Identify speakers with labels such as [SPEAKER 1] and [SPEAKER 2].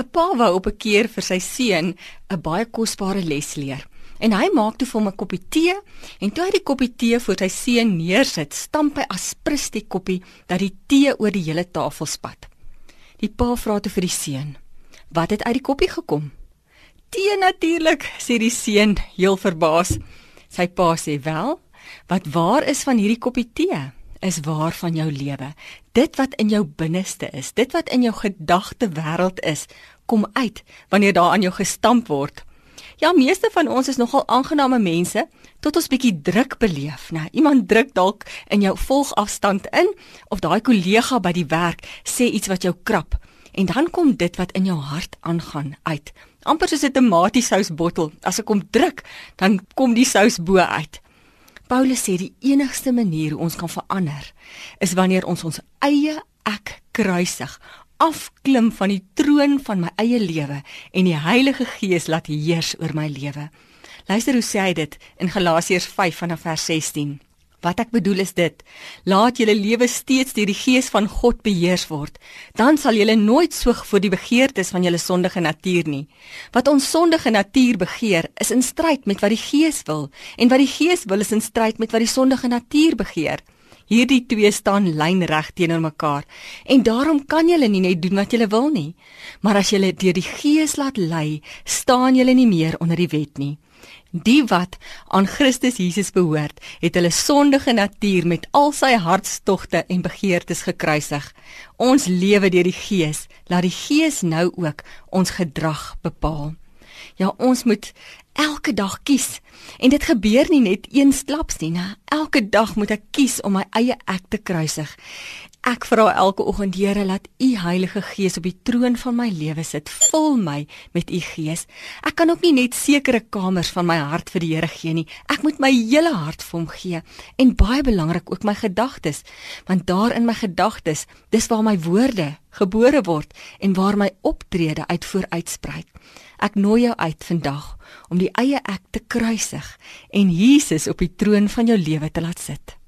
[SPEAKER 1] 'n Pa wou op 'n keer vir sy seun 'n baie kosbare les leer. En hy maak toe vir hom 'n koppie tee en toe hy die koppie tee voor sy seun neersit, stamp hy aspris die koppie dat die tee oor die hele tafel spat. Die pa vra toe vir die seun: "Wat het uit die koppie gekom?" "Tee natuurlik," sê die seun heel verbaas. Sy pa sê: "Wel, wat waar is van hierdie koppie tee?" Is waar van jou lewe. Dit wat in jou binneste is, dit wat in jou gedagte wêreld is, kom uit wanneer daar aan jou gestamp word. Ja, meeste van ons is nogal aangename mense tot ons bietjie druk beleef, né? Iemand druk dalk in jou volgafstand in of daai kollega by die werk sê iets wat jou krap en dan kom dit wat in jou hart aangaan uit. Amper soos 'n tomatiesous-bottel. As ek hom druk, dan kom die sous bo uit. Paulus sê die enigste manier hoe ons kan verander is wanneer ons ons eie ek kruisig, afklim van die troon van my eie lewe en die Heilige Gees laat heers oor my lewe. Luister hoe sê hy dit in Galasiërs 5 vanaf vers 16. Wat ek bedoel is dit: laat julle lewe steeds deur die Gees van God beheers word. Dan sal julle nooit soeg vir die begeertes van julle sondige natuur nie. Wat ons sondige natuur begeer, is in stryd met wat die Gees wil, en wat die Gees wil is in stryd met wat die sondige natuur begeer. Hierdie twee staan lynreg teenoor mekaar, en daarom kan julle nie net doen wat julle wil nie. Maar as julle deur die Gees laat lei, staan julle nie meer onder die wet nie. Die wat aan Christus Jesus behoort, het hulle sondige natuur met al sy hartstogte en begeertes gekruisig. Ons lewe deur die Gees, laat die Gees nou ook ons gedrag bepaal. Ja, ons moet elke dag kies. En dit gebeur nie net eensklaps nie, né? Elke dag moet ek kies om my eie ek te kruisig. Ek vra elke oggend, Here, laat U Heilige Gees op die troon van my lewe sit. Vul my met U Gees. Ek kan ook nie net sekere kamers van my hart vir die Here gee nie. Ek moet my hele hart vir hom gee en baie belangrik ook my gedagtes, want daar in my gedagtes, dis waar my woorde gebore word en waar my optrede uit vooruitsprei. Ek nooi jou uit vandag om die eie ek te kruisig en Jesus op die troon van jou lewe te laat sit.